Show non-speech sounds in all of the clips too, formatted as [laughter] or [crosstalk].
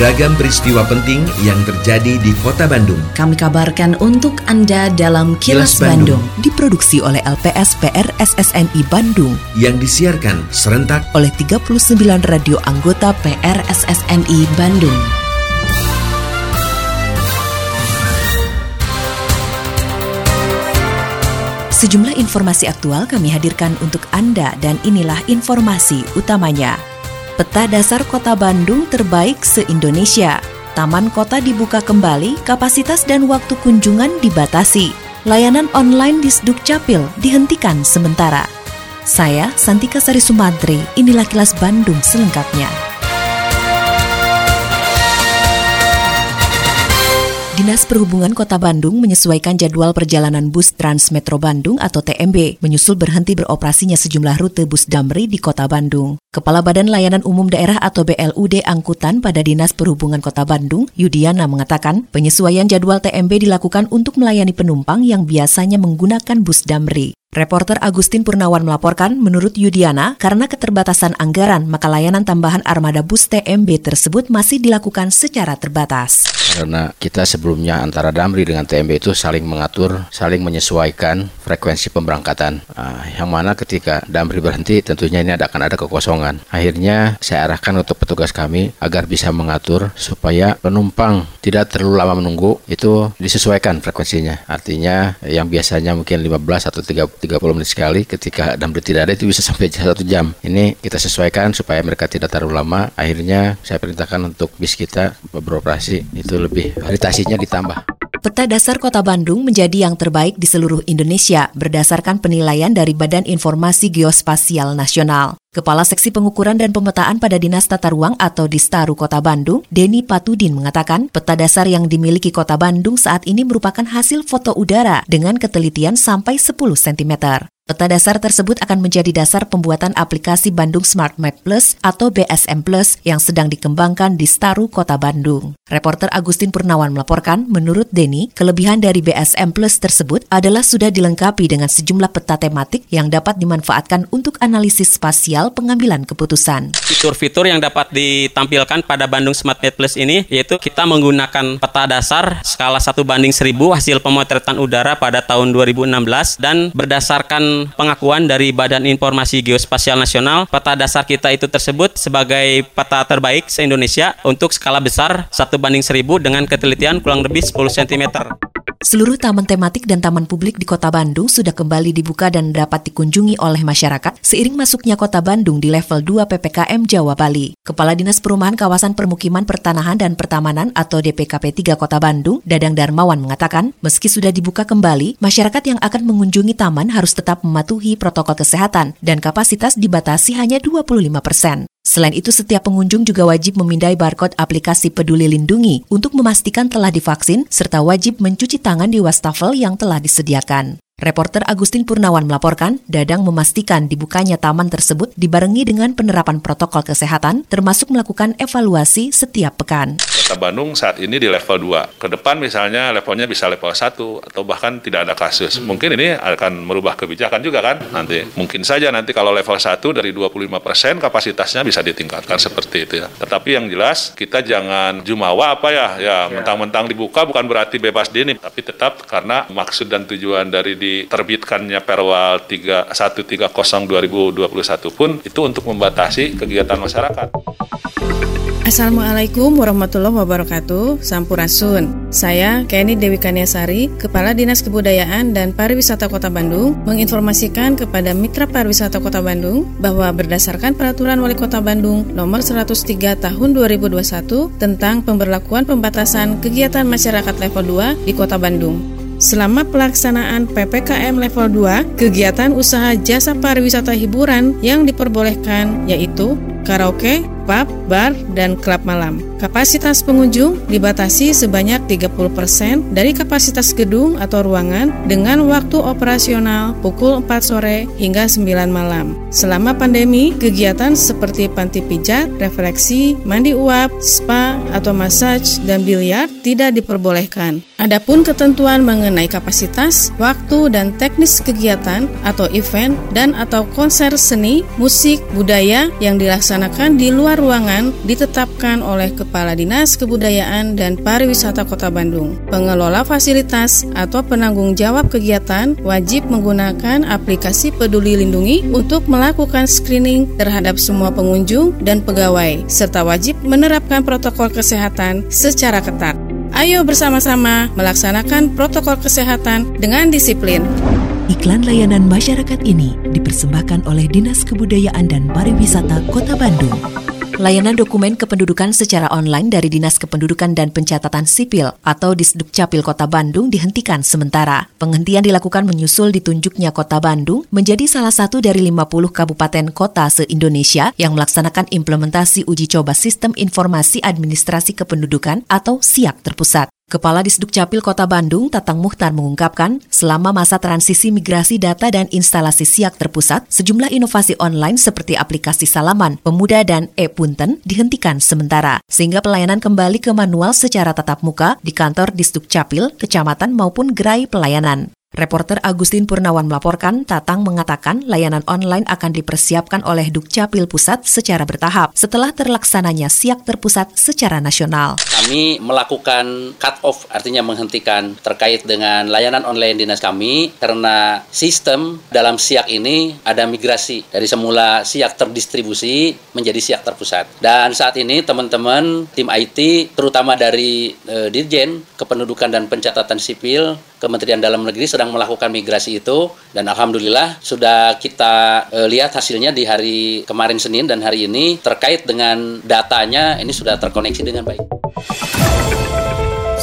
Beragam peristiwa penting yang terjadi di Kota Bandung. Kami kabarkan untuk Anda dalam Kilas, Kilas Bandung. Bandung. Diproduksi oleh LPS PR SSNI Bandung Yang disiarkan serentak oleh 39 radio anggota PR SSNI Bandung. Sejumlah informasi aktual kami hadirkan untuk Anda dan inilah informasi utamanya. Peta dasar Kota Bandung terbaik se-Indonesia. Taman kota dibuka kembali, kapasitas dan waktu kunjungan dibatasi. Layanan online di Sdukcapil dihentikan sementara. Saya Santika Sari Sumadri, inilah kilas Bandung selengkapnya. Dinas Perhubungan Kota Bandung menyesuaikan jadwal perjalanan bus Trans Metro Bandung atau TMB, menyusul berhenti beroperasinya sejumlah rute bus Damri di Kota Bandung. Kepala Badan Layanan Umum Daerah atau BLUD Angkutan pada Dinas Perhubungan Kota Bandung, Yudiana mengatakan, penyesuaian jadwal TMB dilakukan untuk melayani penumpang yang biasanya menggunakan bus Damri. Reporter Agustin Purnawan melaporkan, menurut Yudiana, karena keterbatasan anggaran, maka layanan tambahan armada bus TMB tersebut masih dilakukan secara terbatas. Karena kita sebelumnya antara Damri dengan TMB itu saling mengatur, saling menyesuaikan frekuensi pemberangkatan. Nah, yang mana ketika Damri berhenti, tentunya ini akan ada kekosongan. Akhirnya saya arahkan untuk petugas kami agar bisa mengatur supaya penumpang tidak terlalu lama menunggu, itu disesuaikan frekuensinya. Artinya yang biasanya mungkin 15 atau 30 30 menit sekali ketika Damri tidak ada itu bisa sampai [laughs] satu jam. Ini kita sesuaikan supaya mereka tidak terlalu lama. Akhirnya saya perintahkan untuk bis kita beroperasi itu lebih veritasinya ditambah. Peta dasar Kota Bandung menjadi yang terbaik di seluruh Indonesia berdasarkan penilaian dari Badan Informasi Geospasial Nasional. Kepala Seksi Pengukuran dan Pemetaan pada Dinas Tata Ruang atau Distaru Kota Bandung, Denny Patudin mengatakan, peta dasar yang dimiliki Kota Bandung saat ini merupakan hasil foto udara dengan ketelitian sampai 10 cm. Peta dasar tersebut akan menjadi dasar pembuatan aplikasi Bandung Smart Map Plus atau BSM Plus yang sedang dikembangkan di Staru Kota Bandung. Reporter Agustin Purnawan melaporkan, menurut Denny, kelebihan dari BSM Plus tersebut adalah sudah dilengkapi dengan sejumlah peta tematik yang dapat dimanfaatkan untuk analisis spasial pengambilan keputusan. Fitur-fitur yang dapat ditampilkan pada Bandung Smart Map Plus ini yaitu kita menggunakan peta dasar skala 1 banding 1000 hasil pemotretan udara pada tahun 2016 dan berdasarkan pengakuan dari Badan Informasi Geospasial Nasional, peta dasar kita itu tersebut sebagai peta terbaik se-Indonesia untuk skala besar 1 banding 1000 dengan ketelitian kurang lebih 10 cm. Seluruh taman tematik dan taman publik di Kota Bandung sudah kembali dibuka dan dapat dikunjungi oleh masyarakat seiring masuknya Kota Bandung di level 2 PPKM Jawa Bali. Kepala Dinas Perumahan Kawasan Permukiman Pertanahan dan Pertamanan atau DPKP 3 Kota Bandung, Dadang Darmawan mengatakan, meski sudah dibuka kembali, masyarakat yang akan mengunjungi taman harus tetap mematuhi protokol kesehatan dan kapasitas dibatasi hanya 25 persen. Selain itu, setiap pengunjung juga wajib memindai barcode aplikasi Peduli Lindungi untuk memastikan telah divaksin serta wajib mencuci tangan di wastafel yang telah disediakan. Reporter Agustin Purnawan melaporkan, Dadang memastikan dibukanya taman tersebut dibarengi dengan penerapan protokol kesehatan, termasuk melakukan evaluasi setiap pekan. Kota Bandung saat ini di level 2. Ke depan misalnya levelnya bisa level 1 atau bahkan tidak ada kasus. Mungkin ini akan merubah kebijakan juga kan nanti. Mungkin saja nanti kalau level 1 dari 25% kapasitasnya bisa ditingkatkan seperti itu ya. Tetapi yang jelas kita jangan jumawa apa ya, ya mentang-mentang dibuka bukan berarti bebas dini, tapi tetap karena maksud dan tujuan dari diterbitkannya Perwal 3130 2021 pun itu untuk membatasi kegiatan masyarakat. Assalamualaikum warahmatullahi wabarakatuh. Sampurasun. Saya Kenny Dewi Kaniasari Kepala Dinas Kebudayaan dan Pariwisata Kota Bandung Menginformasikan kepada Mitra Pariwisata Kota Bandung Bahwa berdasarkan Peraturan Wali Kota Bandung Nomor 103 Tahun 2021 Tentang pemberlakuan pembatasan kegiatan masyarakat level 2 di Kota Bandung Selama pelaksanaan PPKM level 2, kegiatan usaha jasa pariwisata hiburan yang diperbolehkan yaitu karaoke, pub, bar, dan klub malam. Kapasitas pengunjung dibatasi sebanyak 30% dari kapasitas gedung atau ruangan dengan waktu operasional pukul 4 sore hingga 9 malam. Selama pandemi, kegiatan seperti panti pijat, refleksi, mandi uap, spa, atau massage, dan biliar tidak diperbolehkan. Adapun ketentuan mengenai kapasitas, waktu, dan teknis kegiatan atau event dan atau konser seni, musik, budaya yang dilaksanakan di luar ruangan ditetapkan oleh Kepala Dinas Kebudayaan dan Pariwisata Kota Bandung. Pengelola fasilitas atau penanggung jawab kegiatan wajib menggunakan aplikasi Peduli Lindungi untuk melakukan screening terhadap semua pengunjung dan pegawai, serta wajib menerapkan protokol kesehatan secara ketat. Ayo bersama-sama melaksanakan protokol kesehatan dengan disiplin. Iklan layanan masyarakat ini dipersembahkan oleh Dinas Kebudayaan dan Pariwisata Kota Bandung. Layanan dokumen kependudukan secara online dari Dinas Kependudukan dan Pencatatan Sipil atau Disdukcapil Kota Bandung dihentikan sementara. Penghentian dilakukan menyusul ditunjuknya Kota Bandung menjadi salah satu dari 50 kabupaten kota se-Indonesia yang melaksanakan implementasi uji coba Sistem Informasi Administrasi Kependudukan atau SIAK terpusat. Kepala Disdukcapil Kota Bandung, Tatang Muhtar mengungkapkan, selama masa transisi migrasi data dan instalasi siak terpusat, sejumlah inovasi online seperti aplikasi salaman, pemuda, dan e-punten dihentikan sementara, sehingga pelayanan kembali ke manual secara tatap muka di kantor Disdukcapil, kecamatan maupun gerai pelayanan. Reporter Agustin Purnawan melaporkan, Tatang mengatakan layanan online akan dipersiapkan oleh Dukcapil Pusat secara bertahap setelah terlaksananya siak terpusat secara nasional. Kami melakukan cut off, artinya menghentikan terkait dengan layanan online dinas kami karena sistem dalam siak ini ada migrasi dari semula siak terdistribusi menjadi siak terpusat. Dan saat ini teman-teman tim IT terutama dari e, Dirjen Kependudukan dan Pencatatan Sipil Kementerian Dalam Negeri sedang melakukan migrasi itu dan alhamdulillah sudah kita e, lihat hasilnya di hari kemarin Senin dan hari ini terkait dengan datanya ini sudah terkoneksi dengan baik.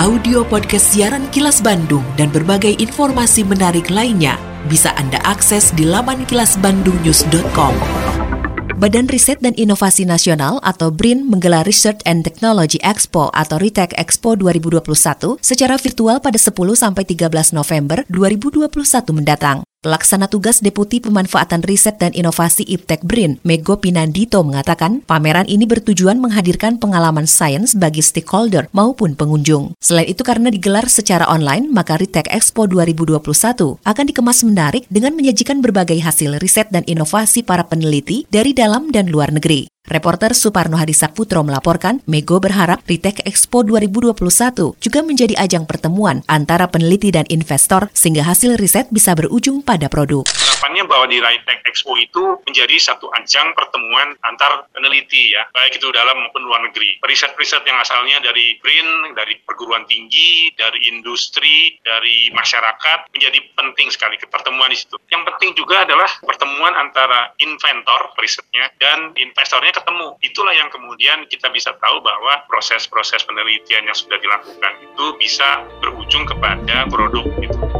audio podcast siaran Kilas Bandung dan berbagai informasi menarik lainnya bisa Anda akses di laman kilasbandungnews.com. Badan Riset dan Inovasi Nasional atau BRIN menggelar Research and Technology Expo atau RITEC Expo 2021 secara virtual pada 10 sampai 13 November 2021 mendatang. Pelaksana tugas Deputi Pemanfaatan Riset dan Inovasi Iptek BRIN, Mego Pinandito mengatakan, pameran ini bertujuan menghadirkan pengalaman sains bagi stakeholder maupun pengunjung. Selain itu karena digelar secara online, maka Ritek Expo 2021 akan dikemas menarik dengan menyajikan berbagai hasil riset dan inovasi para peneliti dari dalam dan luar negeri. Reporter Suparno Hadi Saputro melaporkan, Mego berharap Ritek Expo 2021 juga menjadi ajang pertemuan antara peneliti dan investor sehingga hasil riset bisa berujung pada produk. Harapannya bahwa di Ritek Expo itu menjadi satu ajang pertemuan antar peneliti ya, baik itu dalam maupun luar negeri. Riset-riset yang asalnya dari BRIN, dari perguruan tinggi, dari industri, dari masyarakat menjadi penting sekali pertemuan di situ. Yang penting juga adalah pertemuan antara inventor risetnya dan investornya ketemu. Itulah yang kemudian kita bisa tahu bahwa proses-proses penelitian yang sudah dilakukan itu bisa berujung kepada produk itu.